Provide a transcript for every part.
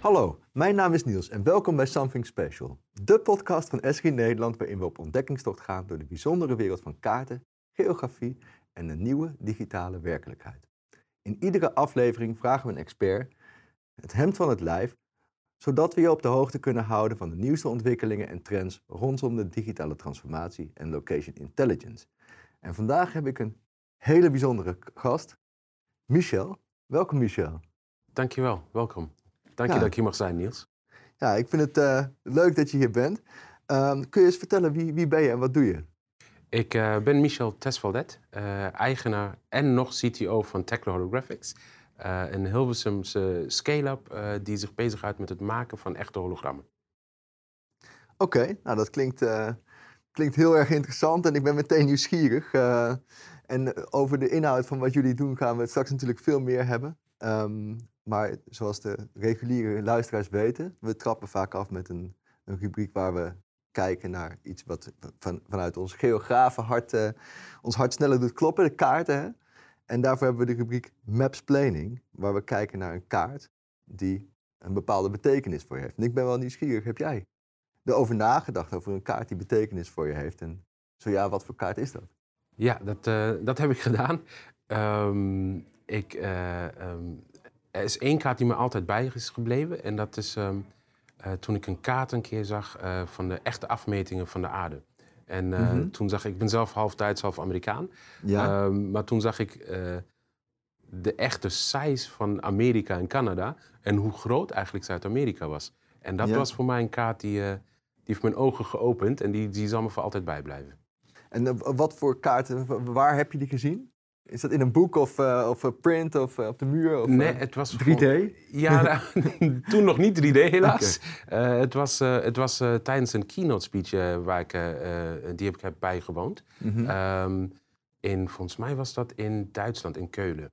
Hallo, mijn naam is Niels en welkom bij Something Special. De podcast van Esri Nederland waarin we op ontdekkingstocht gaan door de bijzondere wereld van kaarten, geografie en de nieuwe digitale werkelijkheid. In iedere aflevering vragen we een expert het hemd van het lijf, zodat we je op de hoogte kunnen houden van de nieuwste ontwikkelingen en trends rondom de digitale transformatie en location intelligence. En vandaag heb ik een hele bijzondere gast, Michel. Welkom Michel. Dankjewel, welkom. Dank je dat ik hier mag zijn, Niels. Ja, ik vind het eh, leuk dat je hier bent. Ehm, kun je eens vertellen wie, wie ben je en wat doe je? Ik eh, ben Michel Tesvaldet, eh, eigenaar en nog CTO van Tekla Holographics. een Hilversumse scale-up die zich bezighoudt met het maken van echte hologrammen. Oké, nou dat klinkt, klinkt heel erg interessant en ik ben meteen nieuwsgierig. En over de inhoud van wat jullie doen gaan we het straks natuurlijk veel meer hebben. Ehm, maar zoals de reguliere luisteraars weten, we trappen vaak af met een, een rubriek waar we kijken naar iets wat van, vanuit ons geografen hart, eh, ons hart sneller doet kloppen, de kaarten. Hè? En daarvoor hebben we de rubriek Mapsplaining, waar we kijken naar een kaart die een bepaalde betekenis voor je heeft. En ik ben wel nieuwsgierig, heb jij erover nagedacht over een kaart die betekenis voor je heeft? En zo ja, wat voor kaart is dat? Ja, dat, eh, dat heb ik gedaan. Ehm, ik, eh, ehm, er is één kaart die me altijd bij is gebleven. En dat is ehm, eh, toen ik een kaart een keer zag eh, van de echte afmetingen van de aarde. En eh, Mhm. toen zag ik, ik ben zelf half Duits, half Amerikaan. Ja, Ehm, maar toen zag ik de echte size van Amerika en Canada en hoe groot eigenlijk Zuid-Amerika was. En dat Ja. was voor mij een kaart die, die heeft mijn ogen geopend en die, die zal me voor altijd bijblijven. en wat voor kaarten, wa- waar heb je die gezien? Is dat in een boek of, eh, of een print of eh, op de muur? Of, nee, eh, het was 3D? voor- Ja, nou, toen nog niet 3D helaas. Eh, het was, eh, het was tijdens een keynote speech waar ik, die heb ik heb bijgewoond. Ehm, in, volgens mij was dat in Duitsland, in Keulen.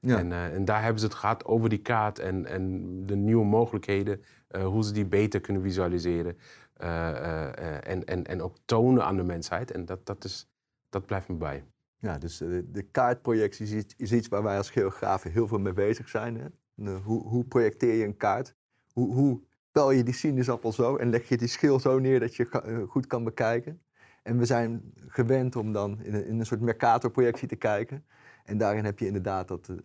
ja. En, eh, en daar hebben ze het gehad over die kaart en, en de nieuwe mogelijkheden, eh, hoe ze die beter kunnen visualiseren. eh, eh, eh, en, en, en ook tonen aan de mensheid. En dat, dat, is, dat blijft me bij. Ja, dus eh, de kaartprojectie is iets, waar wij als geografen heel veel mee bezig zijn. Hè? Hoe, hoe projecteer je een kaart? Hoe, hoe pel je die sinaasappel zo en leg je die schil zo neer dat je eh, goed kan bekijken? En we zijn gewend om dan in een, een soort Mercator-projectie te kijken. En daarin heb je inderdaad dat eh,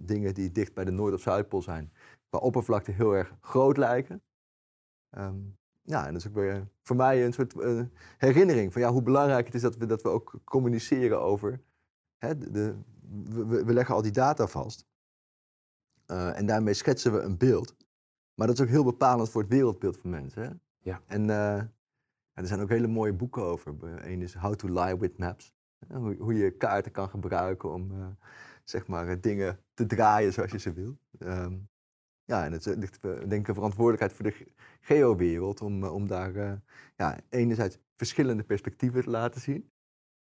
dingen die dicht bij de Noord- of Zuidpool zijn, qua oppervlakte heel erg groot lijken. Ehm, ja, en dat is ook weer voor mij een soort eh, herinnering van ja, hoe belangrijk het is dat we, dat we ook communiceren over. Hè, de, de- we, leggen al die data vast. Eh, en daarmee schetsen we een beeld. Maar dat is ook heel bepalend voor het wereldbeeld van mensen. Hè? Ja. En eh, er zijn ook hele mooie boeken over. Eén is How to Lie with Maps. Hoe, hoe je kaarten kan gebruiken om eh, zeg maar, eh, dingen te draaien zoals je ze wil. Ehm, ja, en het is, ligt eh, denk ik een verantwoordelijkheid voor de ge- geowereld om, eh, om daar eh, ja, enerzijds verschillende perspectieven te laten zien.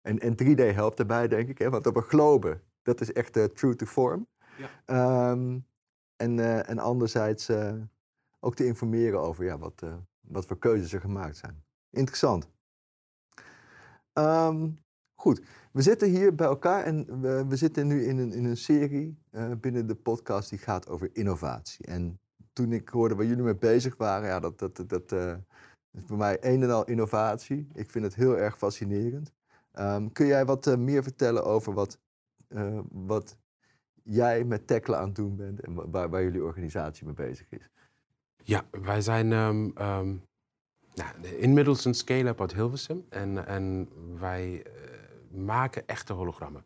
En, en 3D helpt daarbij, denk ik, hè, want op een globe, dat is echt eh, true to form. Ja. Ehm, en, eh, en anderzijds eh, ook te informeren over ja, wat, eh, wat voor keuzes er gemaakt zijn. Interessant. Ehm, goed, we zitten hier bij elkaar en we, we zitten nu in een, in een serie eh, binnen de podcast die gaat over innovatie. En toen ik hoorde waar jullie mee bezig waren, ja, dat, dat, dat, eh, is voor mij een en al innovatie. Ik vind het heel erg fascinerend. Ehm, kun jij wat eh, meer vertellen over wat, wat jij met Tekla aan het doen bent en wa- waar, waar jullie organisatie mee bezig is? Ja, wij zijn ehm, ehm, nou, inmiddels een scale-up uit Hilversum. En, en wij maken echte hologrammen.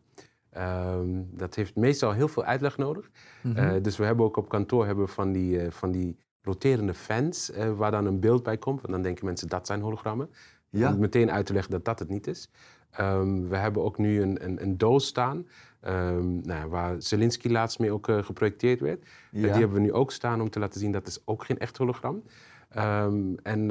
Ehm, dat heeft meestal heel veel uitleg nodig. Mhm. Eh, dus we hebben ook op kantoor hebben van, die, eh, van die roterende fans eh, waar dan een beeld bij komt. En dan denken mensen dat zijn hologrammen. ja, Om meteen uit te leggen dat dat het niet is. Ehm, we hebben ook nu een, een, een doos staan. ehm, nou, waar Zelensky laatst mee ook geprojecteerd werd. Ja. die hebben we nu ook staan om te laten zien dat is ook geen echt hologram. Ehm, en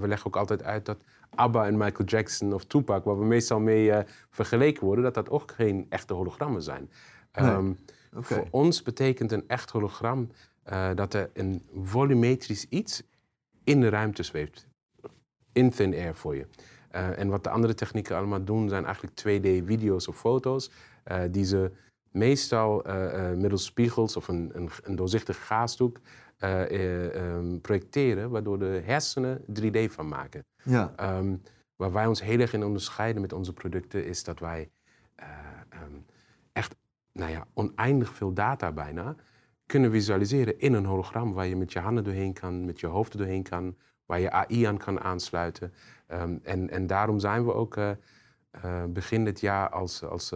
we leggen ook altijd uit dat ABBA en Michael Jackson of Tupac, waar we meestal mee eh, vergeleken worden, dat dat ook geen echte hologrammen zijn. Nee. Ehm. Voor ons betekent een echt hologram eh, dat er een volumetrisch iets in de ruimte zweeft. In thin air voor je. Eh, en wat de andere technieken allemaal doen, zijn eigenlijk 2D-video's of foto's. die ze meestal middels spiegels of een, een, een doorzichtige gaasdoek eh, eh, ehm, projecteren, waardoor de hersenen 3D van maken. Ja. Ehm, waar wij ons heel erg in onderscheiden met onze producten, is dat wij eh, ehm, echt nou ja, oneindig veel data bijna kunnen visualiseren in een hologram waar je met je handen doorheen kan, met je hoofd er doorheen kan, waar je AI aan kan aansluiten. En, en daarom zijn we ook begin dit jaar als, als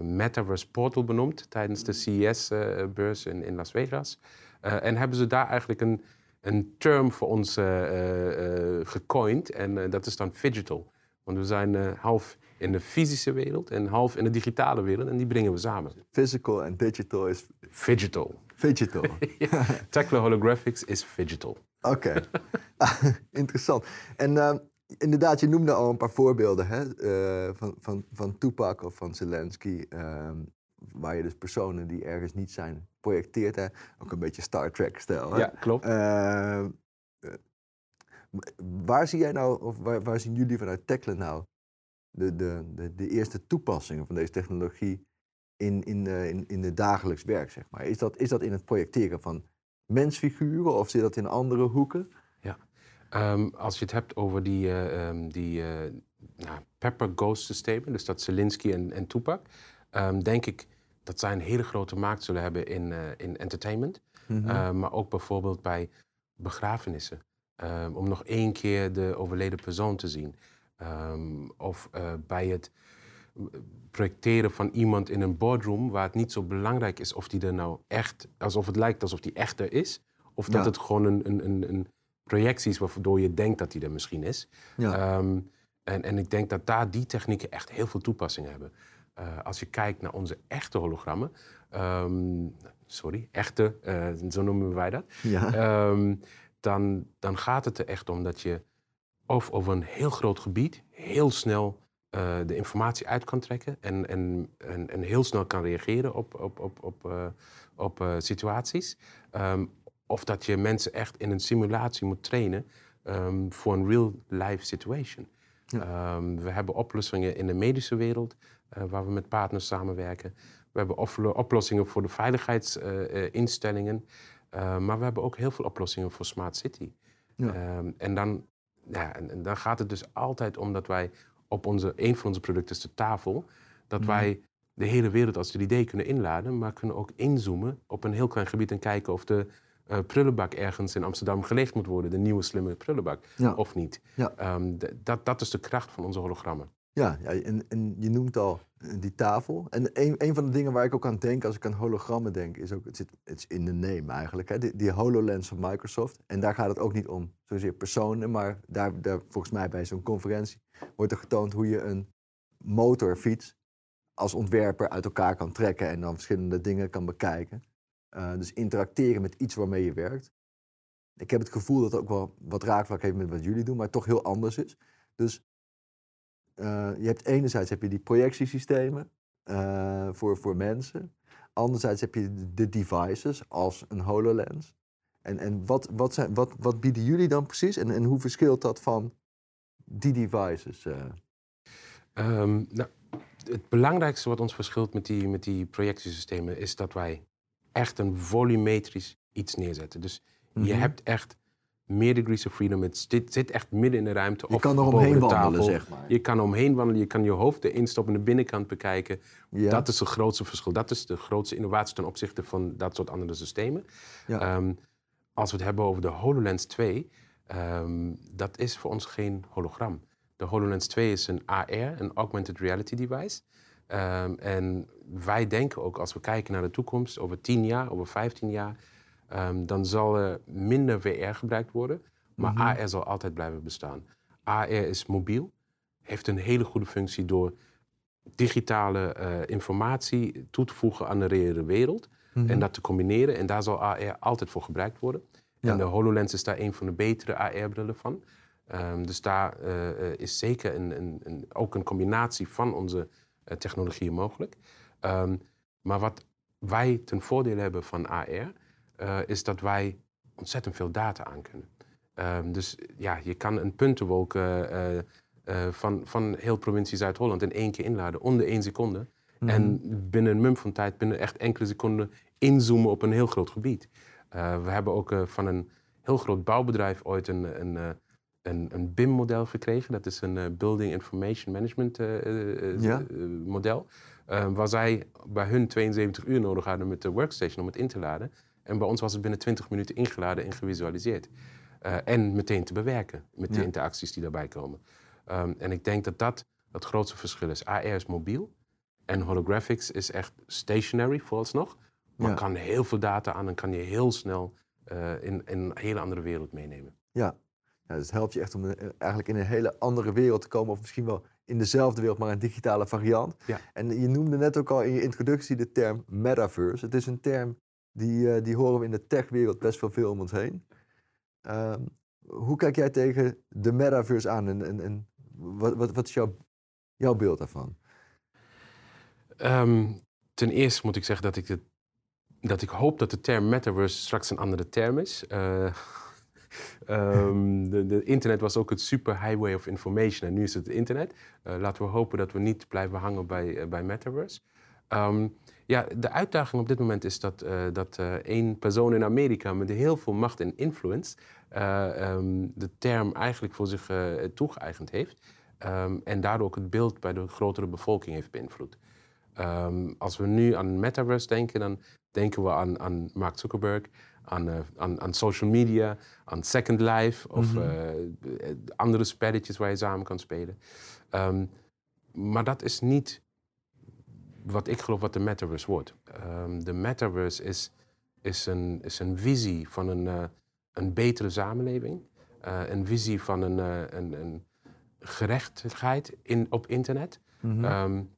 Metaverse Portal benoemd tijdens de CES-beurs in, in Las Vegas. Eh, en hebben ze daar eigenlijk een, een term voor ons eh, gecoind en dat is dan Digital. Want we zijn half in de fysische wereld en half in de digitale wereld en die brengen we samen. Physical en digital is Digital. digital. Techno Holographics is digital. Oké, interessant. En inderdaad, je noemde al een paar voorbeelden hè? van, van, van Tupac of van Zelensky. ehm, waar je dus personen die ergens niet zijn projecteert. Hè? Ook een beetje Star Trek-stijl. Ja, klopt. Eh, eh, waar zie jij nou, of waar, waar zien jullie vanuit Teklen nou de, de, de, de eerste toepassingen van deze technologie in, in, eh, in, in het dagelijks werk, zeg maar? Is dat, is dat in het projecteren van mensfiguren of zit dat in andere hoeken? Ehm, als je het hebt over die, eh, ehm, die nou, Pepper Ghost systemen, dus dat Zelensky en, en Tupac, ehm, denk ik dat zij een hele grote markt zullen hebben in, eh, in entertainment. Mhm. Uh, maar ook bijvoorbeeld bij begrafenissen. Um, om nog één keer de overleden persoon te zien. Um, of uh, bij het projecteren van iemand in een boardroom waar het niet zo belangrijk is of die er nou echt, alsof het lijkt alsof die echter is. Of dat Ja. het gewoon een, een, een, een projectie is waardoor je denkt dat die er misschien is. ja. Ehm, en, en ik denk dat daar die technieken echt heel veel toepassingen hebben. Eh, als je kijkt naar onze echte hologrammen, ehm, sorry, echte, eh, zo noemen wij dat, ja. ehm, dan, dan gaat het er echt om dat je of over een heel groot gebied heel snel eh, de informatie uit kan trekken en, en, en, en heel snel kan reageren op, op, op, op, op situaties. Ehm, of dat je mensen echt in een simulatie moet trainen voor een real-life situation. Ja. We hebben oplossingen in de medische wereld, waar we met partners samenwerken. We hebben oplo- oplossingen voor de veiligheidsinstellingen. Eh, maar we hebben ook heel veel oplossingen voor Smart City. Ja. Ehm, en, dan, ja, en, dan gaat het dus altijd om dat wij op onze, een van onze producten is de tafel, dat Mhm. wij de hele wereld als 3D kunnen inladen, maar kunnen ook inzoomen op een heel klein gebied en kijken of de eh, prullenbak ergens in Amsterdam geleegd moet worden, de nieuwe slimme prullenbak, Ja. of niet. Ja. Ehm, dat, dat is de kracht van onze hologrammen. Ja, ja en, en je noemt al eh, die tafel. En een, van de dingen waar ik ook aan denk als ik aan hologrammen denk, is ook, het zit het is in de name eigenlijk, hè? Die, die HoloLens van Microsoft. En daar gaat het ook niet om zozeer personen, maar daar, daar volgens mij bij zo'n conferentie wordt er getoond hoe je een motorfiets als ontwerper uit elkaar kan trekken en dan verschillende dingen kan bekijken. Eh, dus interacteren met iets waarmee je werkt. Ik heb het gevoel dat het ook wel wat raakvlak heeft met wat jullie doen, maar toch heel anders is. Dus eh, je hebt enerzijds heb je die projectiesystemen eh, voor, voor mensen. Anderzijds heb je de- de devices als een HoloLens. En, en wat, wat, zijn, wat, wat bieden jullie dan precies? En, en hoe verschilt dat van die devices? eh? Ehm, nou, het belangrijkste wat ons verschilt met die, met die projectiesystemen is dat wij echt een volumetrisch iets neerzetten. Dus je Mhm. hebt echt meer degrees of freedom. Het zit, zit echt midden in de ruimte. Je of kan er omheen de wandelen, zeg maar. Je kan omheen wandelen, je kan je hoofd erin stoppen, de binnenkant bekijken. Ja? Dat is het grootste verschil. Dat is de grootste innovatie ten opzichte van dat soort andere systemen. Ja. Ehm, als we het hebben over de HoloLens 2, ehm, dat is voor ons geen hologram. De HoloLens 2 is een AR, een augmented reality device. Ehm, en wij denken ook, als we kijken naar de toekomst, over 10 jaar, over 15 jaar, ehm, dan zal er minder VR gebruikt worden, maar Mhm. AR zal altijd blijven bestaan. AR is mobiel, heeft een hele goede functie door digitale eh, informatie toe te voegen aan de reële wereld Mhm. en dat te combineren. En daar zal AR altijd voor gebruikt worden. Ja. En de HoloLens is daar een van de betere AR-brillen van. Ehm, dus daar eh, eh, is zeker een, een, een, ook een combinatie van onze eh, technologieën mogelijk. Ehm, maar wat wij ten voordele hebben van AR, eh, is dat wij ontzettend veel data aan kunnen. Ehm, dus ja, je kan een puntenwolk eh, eh, van, van heel provincie Zuid-Holland in één keer inladen, onder één seconde. Mhm. En binnen een mum van tijd, binnen echt enkele seconden, inzoomen op een heel groot gebied. We hebben ook van een heel groot bouwbedrijf ooit een, een, een, een BIM-model gekregen. Dat is een Building Information Management ja. model. waar zij bij hun 72 uur nodig hadden met de workstation om het in te laden. En bij ons was het binnen 20 minuten ingeladen en gevisualiseerd. en meteen te bewerken met de interacties die daarbij komen. Um, en ik denk dat dat het grootste verschil is. AR is mobiel en holographics is echt stationary vooralsnog. Maar kan heel veel data aan en kan je heel snel uh, in, in, een hele andere wereld meenemen. Ja. ja, dus het helpt je echt om eigenlijk in een hele andere wereld te komen. Of misschien wel in dezelfde wereld, maar een digitale variant. Ja. En je noemde net ook al in je introductie de term metaverse. Het is een term die, uh, die horen we in de techwereld best wel veel om ons heen. Uh, hoe kijk jij tegen de metaverse aan en, wat, wat, wat is jouw, jouw beeld daarvan? Um, ten eerste moet ik zeggen dat ik, dat ik hoop dat de term metaverse straks een andere term is. Uh, de, internet was ook het super highway of information en nu is het internet. Uh, laten we hopen dat we niet blijven hangen bij, bij metaverse. Ja, de uitdaging op dit moment is dat, dat één persoon in Amerika met heel veel macht en influence um, de term eigenlijk voor zich toegeëigend heeft. en daardoor ook het beeld bij de grotere bevolking heeft beïnvloed. Um, als we nu aan metaverse denken, dan denken we aan, aan Mark Zuckerberg, aan, aan, aan, social media, aan Second Life of mm -hmm. uh, andere spelletjes waar je samen kan spelen. Maar dat is niet wat ik geloof wat de metaverse wordt. Um, de metaverse is, is, een, is een visie van een, uh, een betere samenleving. een visie van een, een, een gerechtigheid in, op internet. Mm -hmm.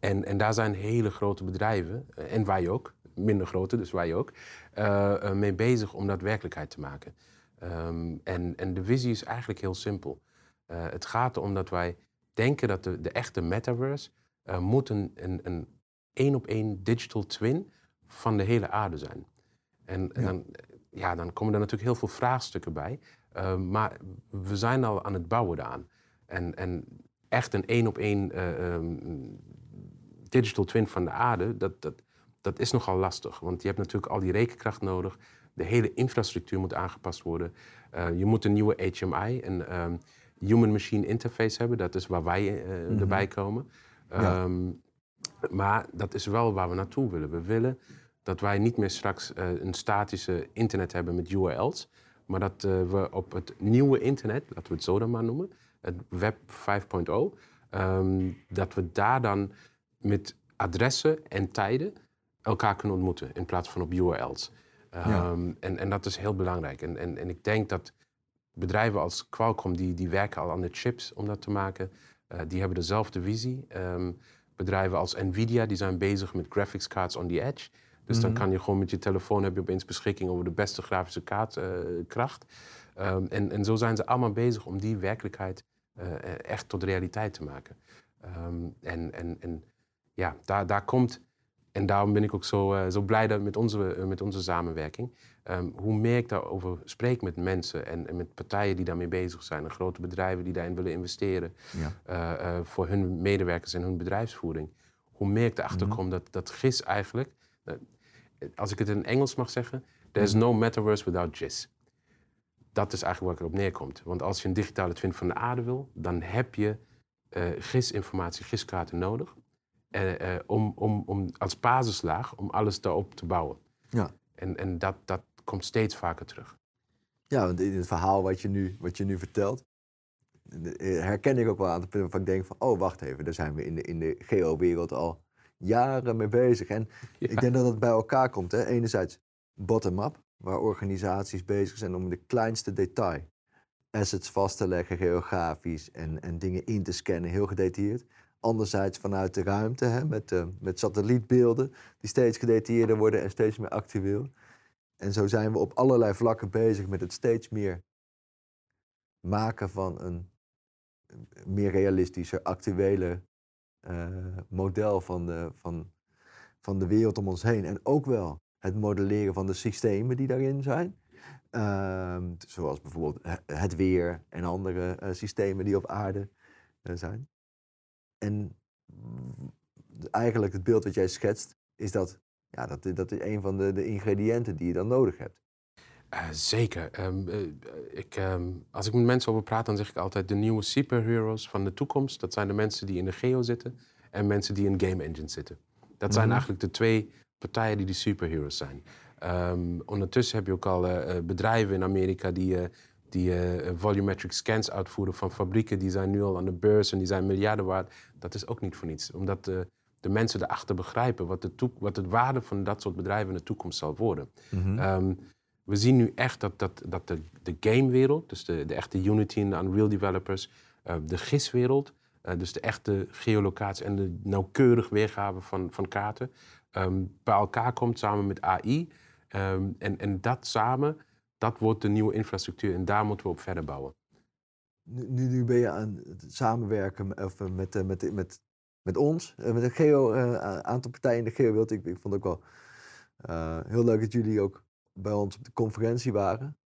En, en daar zijn hele grote bedrijven, eh, en wij ook, minder grote, dus wij ook, mee bezig om dat werkelijkheid te maken. Um, en, en de visie is eigenlijk heel simpel. Het gaat erom dat wij denken dat de, de echte metaverse uh, moet een, een, een op één digital twin van de hele aarde zijn. En, en dan, ja, dan komen er natuurlijk heel veel vraagstukken bij. Uh, maar we zijn al aan het bouwen daaraan. En, en echt een één op één um, digital twin van de aarde, dat, dat, dat is nogal lastig. Want je hebt natuurlijk al die rekenkracht nodig. De hele infrastructuur moet aangepast worden. Uh, je moet een nieuwe HMI, een um, Human Machine Interface hebben. Dat is waar wij uh, erbij komen. Um, Maar dat is wel waar we naartoe willen. We willen dat wij niet meer straks uh, een statische internet hebben met URL's. Maar dat we op het nieuwe internet, laten we het zo dan maar noemen, het Web 5.0, um, dat we daar dan met adressen en tijden elkaar kunnen ontmoeten in plaats van op URL's. Ehm, en, en dat is heel belangrijk. En, en, en ik denk dat bedrijven als Qualcomm, die, die werken al aan de chips om dat te maken. Uh, die hebben dezelfde visie. Um, bedrijven als Nvidia, die zijn bezig met graphics cards on the edge. Dus dan mhm. kan je gewoon met je telefoon heb je opeens beschikking over de beste grafische kaartkracht. Uh, um, en, en zo zijn ze allemaal bezig om die werkelijkheid uh, echt tot realiteit te maken. en, en, en ja, daar, daar komt, en daarom ben ik ook zo, uh, zo blij met onze, uh, met onze samenwerking. Um, hoe meer ik daarover spreek met mensen en, en, met partijen die daarmee bezig zijn, en grote bedrijven die daarin willen investeren ja. uh, voor hun medewerkers en hun bedrijfsvoering, hoe meer ik erachter mhm. kom dat, dat GIS eigenlijk, als ik het in Engels mag zeggen, there's mhm. no metaverse without GIS. Dat is eigenlijk waar het op neerkomt. Want als je een digitale twin van de aarde wil, dan heb je GIS-informatie, GIS-kaarten nodig. Om, om, om als basislaag om alles daarop te bouwen. Ja. En, en dat, dat komt steeds vaker terug. Ja, want in het verhaal wat je nu, wat je nu vertelt, eh, herken ik ook wel aan het punt waarvan ik denk van, oh wacht even, daar zijn we in de, in de geo-wereld al jaren mee bezig. En ik denk dat het bij elkaar komt. Hè? Enerzijds bottom-up, waar organisaties bezig zijn om de kleinste detail assets vast te leggen geografisch en, en dingen in te scannen, heel gedetailleerd. Anderzijds vanuit de ruimte, hè, met, uh, met satellietbeelden, die steeds gedetailleerder worden en steeds meer actueel. En zo zijn we op allerlei vlakken bezig met het steeds meer maken van een meer realistischer, actuele uh, model van de, van, van de wereld om ons heen. En ook wel het modelleren van de systemen die daarin zijn. Uh, zoals bijvoorbeeld het weer en andere uh, systemen die op aarde zijn. En eigenlijk het beeld wat jij schetst, is dat ja, dat, dat is een van de, de ingrediënten die je dan nodig hebt. Uh, zeker. Um, uh, ik, um, als ik met mensen over praat, dan zeg ik altijd de nieuwe superheroes van de toekomst. Dat zijn de mensen die in de geo zitten en mensen die in game engine zitten. Dat zijn Mhm. eigenlijk de twee partijen die de superheroes zijn. Um, ondertussen heb je ook al uh, bedrijven in Amerika die, die volumetric scans uitvoeren van fabrieken. Die zijn nu al aan de beurs en die zijn miljarden waard. Dat is ook niet voor niets. Omdat de mensen erachter begrijpen wat, de wat het waarde van dat soort bedrijven in de toekomst zal worden. Mhm. Um, we zien nu echt dat, dat, dat de, de gamewereld, dus de, de echte Unity en de Unreal developers, uh, de GIS-wereld, uh, dus de echte geolocatie en de nauwkeurig weergave van, van kaarten, um, bij elkaar komt samen met AI. Um, en, en dat samen, dat wordt de nieuwe infrastructuur en daar moeten we op verder bouwen. Nu, nu, ben je aan het samenwerken of, met, met, met, met ons, met een geo, aantal partijen in de geowereld. Ik, ik vond het ook wel heel leuk dat jullie ook bij ons op de conferentie waren.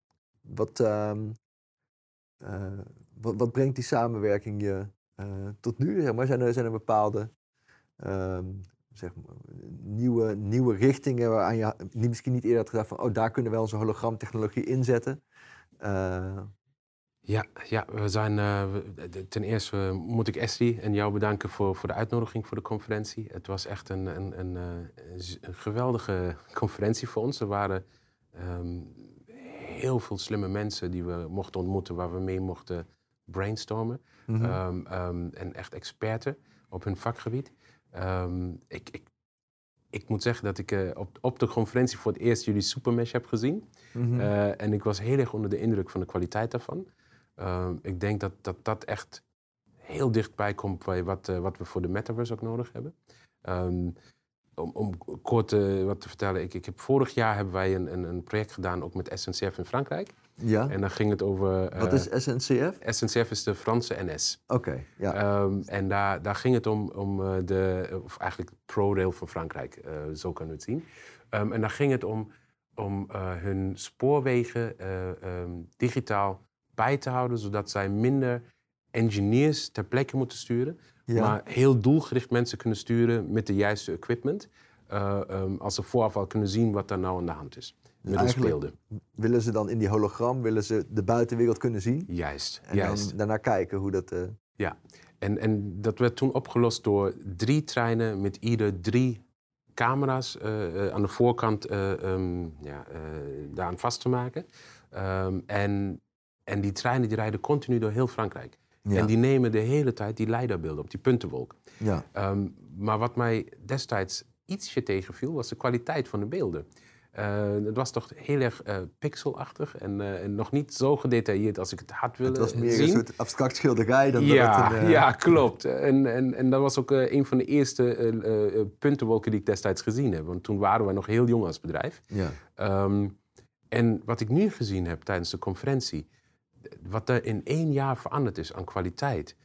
Wat, uh, wat, brengt die samenwerking je tot nu? Zeg maar, zijn, er, zijn er bepaalde zeg maar, nieuwe, nieuwe richtingen waaraan je misschien niet eerder had gedacht van oh, daar kunnen we onze hologramtechnologie inzetten? Ja, ja, we zijn. Uh, ten eerste moet ik Esri en jou bedanken voor, voor de uitnodiging voor de conferentie. Het was echt een, een, een, een geweldige conferentie voor ons. Er waren um, heel veel slimme mensen die we mochten ontmoeten, waar we mee mochten brainstormen. mm -hmm. um, um, en echt experten op hun vakgebied. ik, ik, ik moet zeggen dat ik uh, op, op de conferentie voor het eerst jullie Supermesh heb gezien. mm -hmm. uh, en ik was heel erg onder de indruk van de kwaliteit daarvan. Ik denk dat, dat dat echt heel dichtbij komt bij wat, uh, wat we voor de metaverse ook nodig hebben. om, om kort uh, wat te vertellen, ik, ik heb, vorig jaar hebben wij een, een, een, project gedaan ook met SNCF in Frankrijk. Ja. En dan ging het over... Uh, wat is SNCF? SNCF is de Franse NS. Oké, okay, ja. Um, en daar, daar ging het om, om de, of eigenlijk ProRail van Frankrijk, uh, zo kunnen we het zien. Um, en daar ging het om, om hun spoorwegen um, digitaal bij te houden, zodat zij minder engineers ter plekke moeten sturen, ja. maar heel doelgericht mensen kunnen sturen met de juiste equipment. Uh, um, als ze vooraf al kunnen zien wat er nou aan de hand is. Met hun speelden. Willen ze dan in die hologram, willen ze de buitenwereld kunnen zien? Juist. En juist. dan daarna kijken hoe dat... Uh... Ja, en, en dat werd toen opgelost door drie treinen met ieder drie camera's uh, aan de voorkant um, ja, daaraan vast te maken. Um, en, en die treinen die rijden continu door heel Frankrijk. Ja. En die nemen de hele tijd die leiderbeelden op die puntenwolk. Ja. Um, maar wat mij destijds ietsje tegenviel, was de kwaliteit van de beelden. Uh, het was toch heel erg uh, pixelachtig en, uh, en, nog niet zo gedetailleerd als ik het had willen zien. Het was meer zien. een soort abstract schilderij dan ja, dat een... Ja, klopt. En, en, en dat was ook een van de eerste puntenwolken die ik destijds gezien heb. Want toen waren we nog heel jong als bedrijf. Ja. Um, en wat ik nu gezien heb tijdens de conferentie, wat er in één jaar veranderd is aan kwaliteit.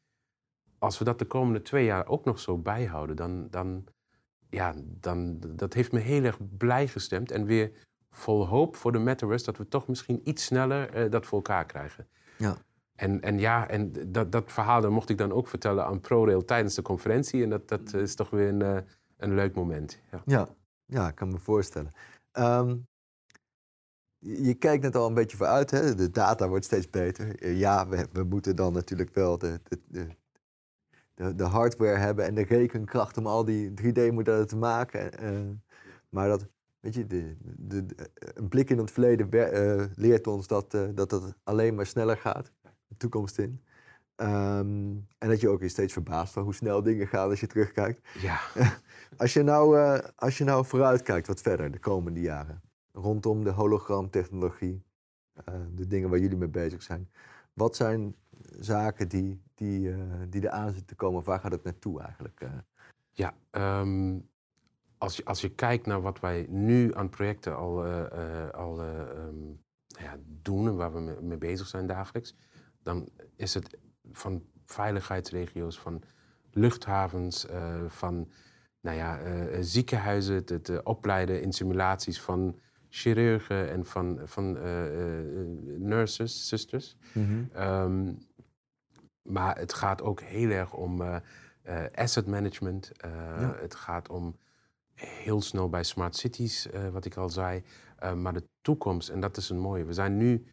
Als we dat de komende twee jaar ook nog zo bijhouden, dan, dan, ja, dan dat heeft me heel erg blij gestemd. En weer vol hoop voor de metaverse dat we toch misschien iets sneller uh, dat voor elkaar krijgen. Ja. En, en ja, en dat, dat verhaal dat mocht ik dan ook vertellen aan ProRail tijdens de conferentie. En dat, dat is toch weer een, uh, een leuk moment. Ja. Ja. ja, ik kan me voorstellen. Um, je kijkt net al een beetje vooruit, hè? de data wordt steeds beter. Ja, we, we moeten dan natuurlijk wel de, de, de, de, hardware hebben en de rekenkracht om al die 3D-modellen te maken. Uh, maar dat, weet je, de, de, de, een blik in het verleden uh, leert ons dat, uh, dat het alleen maar sneller gaat, de toekomst in. Um, en dat je ook weer steeds verbaast van hoe snel dingen gaan als je terugkijkt. Ja. als, je nou, als je nou vooruitkijkt wat verder de komende jaren, rondom de hologramtechnologie, de dingen waar jullie mee bezig zijn. Wat zijn zaken die, die, uh, die er aan zitten te komen? Waar gaat het naartoe eigenlijk? Uh? Ja, um, als, je, als je kijkt naar wat wij nu aan projecten al, al um, ja, doen en waar we mee, bezig zijn dagelijks, dan is het van veiligheidsregio's, van luchthavens, van nou ja, ziekenhuizen, het opleiden in simulaties van chirurgen en van, van nurses, zusters. Mm -hmm. um, maar het gaat ook heel erg om uh, asset management. Ja. Het gaat om heel snel bij smart cities, eh, wat ik al zei. Eh, maar de toekomst, en dat is een mooie. We zijn nu,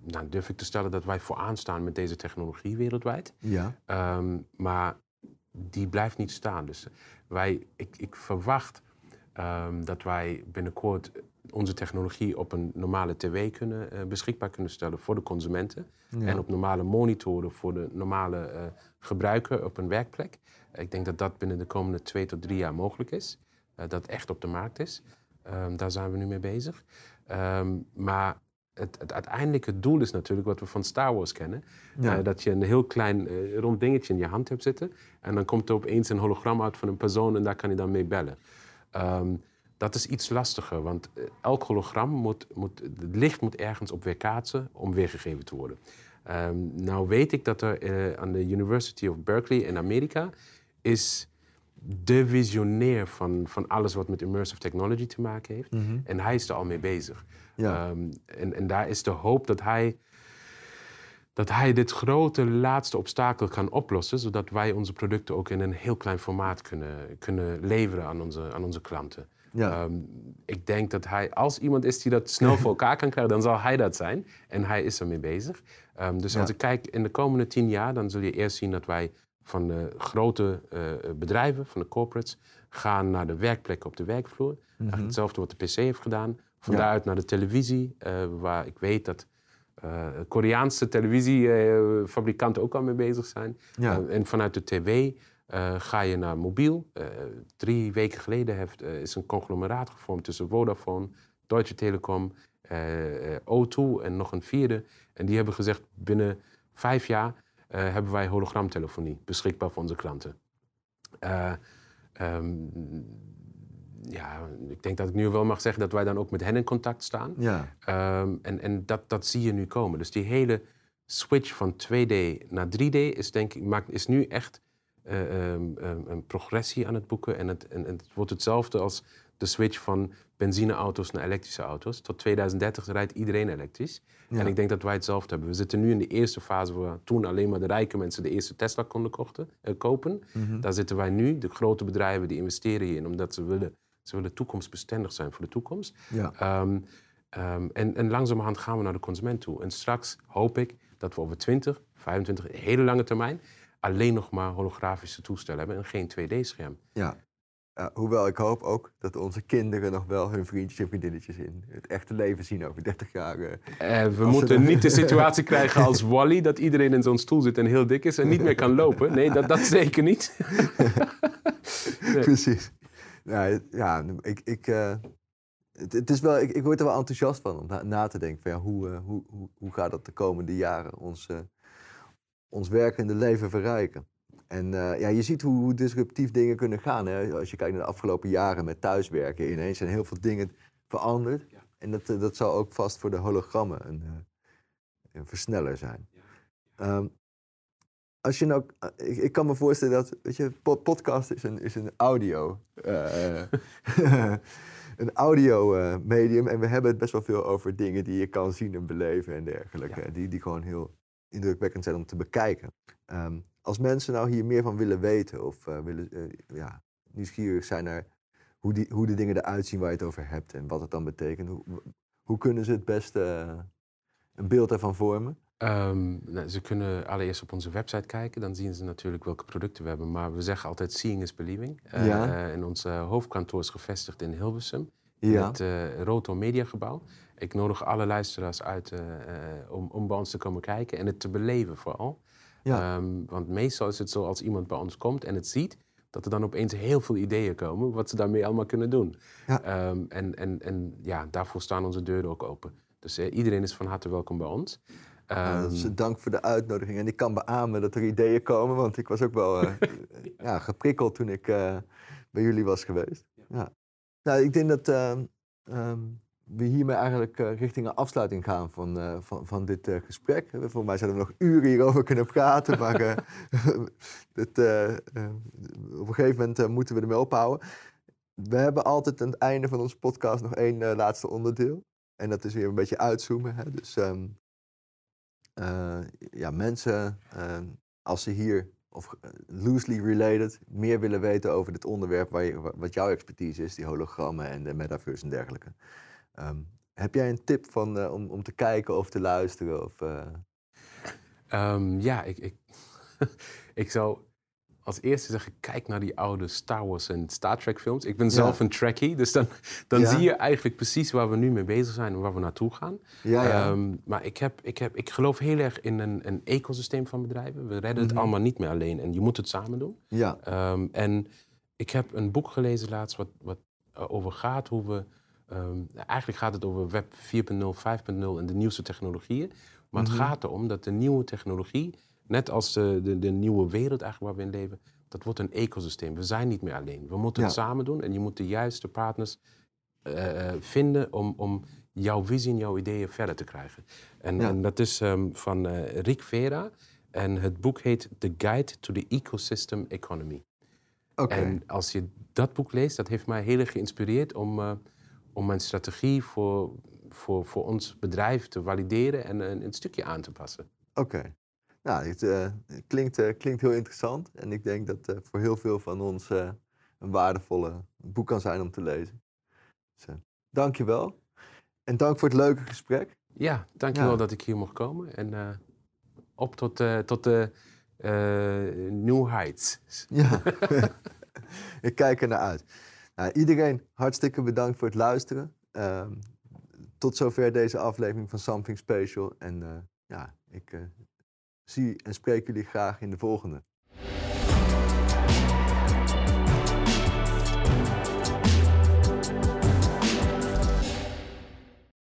nou, durf ik te stellen dat wij vooraan staan met deze technologie wereldwijd. Ja. Ehm, maar die blijft niet staan. Dus wij, ik, ik verwacht ehm, dat wij binnenkort onze technologie op een normale tv kunnen, eh, beschikbaar kunnen stellen voor de consumenten. Ja. En op normale monitoren voor de normale eh, gebruiker op een werkplek. Ik denk dat dat binnen de komende twee tot drie jaar mogelijk is. Eh, dat echt op de markt is. Ehm, daar zijn we nu mee bezig. Ehm, maar het, het uiteindelijke doel is natuurlijk wat we van Star Wars kennen. Ja. Dat je een heel klein rond dingetje in je hand hebt zitten. En dan komt er opeens een hologram uit van een persoon en daar kan je dan mee bellen. Ehm, dat is iets lastiger, want eh, elk hologram moet, moet, het licht moet ergens op weerkaatsen om weergegeven te worden. Ehm, nou weet ik dat er eh, aan de University of Berkeley in Amerika is de visionair van, van alles wat met immersive technology te maken heeft. Mhm. En hij is er al mee bezig. Ja. Ehm, en, en daar is de hoop dat hij, dat hij dit grote laatste obstakel kan oplossen, zodat wij onze producten ook in een heel klein formaat kunnen, kunnen leveren aan onze, aan onze klanten. Ja. Ehm, ik denk dat hij, als iemand is die dat snel voor elkaar kan krijgen, dan zal hij dat zijn. En hij is ermee bezig. Ehm, dus Ja. als ik kijk in de komende tien jaar, dan zul je eerst zien dat wij van de grote eh, bedrijven, van de corporates, gaan naar de werkplekken op de werkvloer. Eigenlijk hetzelfde wat de PC heeft gedaan. Van Ja. daaruit naar de televisie, eh, waar ik weet dat eh, Koreaanse televisiefabrikanten ook al mee bezig zijn. Ja. Eh, en vanuit de tv eh, ga je naar mobiel. Eh, drie weken geleden heeft, eh, is een conglomeraat gevormd tussen Vodafone, Deutsche Telekom, eh, eh, O2 en nog een vierde. En die hebben gezegd binnen vijf jaar hebben wij hologramtelefonie beschikbaar voor onze klanten. Eh, ehm, ja, ik denk dat ik nu wel mag zeggen dat wij dan ook met hen in contact staan. ja. Ehm, en en dat, dat zie je nu komen. Dus die hele switch van 2D naar 3D is, denk ik, maakt, is nu echt eh, ehm, ehm, een progressie aan het boeken. En het, en, en het wordt hetzelfde als de switch van benzineauto's naar elektrische auto's. Tot 2030 rijdt iedereen elektrisch. Ja. En ik denk dat wij hetzelfde hebben. We zitten nu in de eerste fase waar toen alleen maar de rijke mensen de eerste Tesla konden kochten, eh, kopen. Mhm. Daar zitten wij nu. De grote bedrijven die investeren hierin omdat ze willen, ze willen toekomstbestendig zijn voor de toekomst. Ja. Ehm, en, en langzamerhand gaan we naar de consument toe. En straks hoop ik dat we over 20, 25, een hele lange termijn alleen nog maar holografische toestellen hebben en geen 2D-scherm. Ja. Hoewel ik hoop ook dat onze kinderen nog wel hun vriendjes en vriendinnetjes in het echte leven zien over 30 jaar. eh. Eh, we moeten dan- niet de situatie krijgen als Wally, dat iedereen in zo'n stoel zit en heel dik is en niet meer kan lopen. Nee, dat, dat zeker niet. Nee. Precies. Ja, ja ik, ik, eh, het, het is wel, ik, ik word er wel enthousiast van om na, na te denken van ja, hoe, hoe, hoe, hoe gaat dat de komende jaren ons, ons werkende leven verrijken. En eh, ja, je ziet hoe, hoe disruptief dingen kunnen gaan. Hè? Als je kijkt naar de afgelopen jaren met thuiswerken, ineens zijn heel veel dingen veranderd. En dat, eh, dat zal ook vast voor de hologrammen een, eh, een versneller zijn. Ehm, als je nou, ik, ik kan me voorstellen dat, weet je, po- podcast is een, is een audio, een audio medium. En we hebben het best wel veel over dingen die je kan zien en beleven en dergelijke. Ja. Die, die gewoon heel indrukwekkend zijn om te bekijken. Ehm, als mensen nou hier meer van willen weten of eh, willen, eh, ja, nieuwsgierig zijn naar hoe, die, hoe de dingen eruit zien waar je het over hebt en wat het dan betekent, hoe, hoe kunnen ze het beste eh, een beeld ervan vormen? Ehm, nou, ze kunnen allereerst op onze website kijken, dan zien ze natuurlijk welke producten we hebben. Maar we zeggen altijd seeing is believing. Ja. en ons hoofdkantoor is gevestigd in Hilversum, in het Roto Mediagebouw. Ik nodig alle luisteraars uit eh, eh, om, om bij ons te komen kijken en het te beleven vooral. Ja. Ehm, want meestal is het zo als iemand bij ons komt en het ziet, dat er dan opeens heel veel ideeën komen wat ze daarmee allemaal kunnen doen. Ja. Ehm, en, en, en ja, daarvoor staan onze deuren ook open. Dus eh, iedereen is van harte welkom bij ons. Dus Ehm, dank voor de uitnodiging. En ik kan beamen dat er ideeën komen, want ik was ook wel eh, ja, geprikkeld toen ik bij jullie was geweest. Ja. Nou, ik denk dat we hiermee eigenlijk eh, richting een afsluiting gaan van, eh, van, van dit eh, gesprek. Voor mij zouden we nog uren hierover kunnen praten, maar op een gegeven moment moeten we ermee ophouden. We hebben altijd aan het einde van onze podcast nog één laatste onderdeel. En dat is weer een beetje uitzoomen. Hè? Dus ehm, eh, ja, mensen, eh, als ze hier of loosely related, meer willen weten over dit onderwerp waar je, wat jouw expertise is, die hologrammen en de metaverse en dergelijke. Ehm, heb jij een tip van, eh, om, om te kijken of te luisteren? Of, eh? Ehm, ja, ik, ik, ik zou als eerste zeggen, kijk naar die oude Star Wars en Star Trek films. Ik ben zelf een Trekkie, dus dan, dan zie je eigenlijk precies waar we nu mee bezig zijn en waar we naartoe gaan. Ja. Ehm, maar ik, heb, ik, heb, ik geloof heel erg in een, een ecosysteem van bedrijven. We redden het Mhm. allemaal niet meer alleen en je moet het samen doen. ja. En ik heb een boek gelezen laatst wat, wat over gaat hoe we... ehm, eigenlijk gaat het over web 4.0, 5.0 en de nieuwste technologieën. Maar Mhm. het gaat erom dat de nieuwe technologie, net als de, de, de nieuwe wereld eigenlijk waar we in leven, dat wordt een ecosysteem. We zijn niet meer alleen. We moeten het samen doen en je moet de juiste partners eh, eh, vinden om, om jouw visie en jouw ideeën verder te krijgen. En, Ja. en dat is ehm, van eh, Rick Vera. En het boek heet The Guide to the Ecosystem Economy. Oké. En als je dat boek leest, dat heeft mij heel erg geïnspireerd om, om mijn strategie voor, voor, voor ons bedrijf te valideren en een, een stukje aan te passen. Oké. Nou, het eh, klinkt, eh, klinkt heel interessant. En ik denk dat eh voor heel veel van ons een waardevolle boek kan zijn om te lezen. Dus, dank je wel. En dank voor het leuke gesprek. Ja, dankjewel Ja. dat ik hier mocht komen. En op tot, tot de New Heights. Ja. ik kijk er naar uit. Iedereen hartstikke bedankt voor het luisteren. Ehm, tot zover deze aflevering van Something Special. En eh, ja, ik eh, zie en spreek jullie graag in de volgende.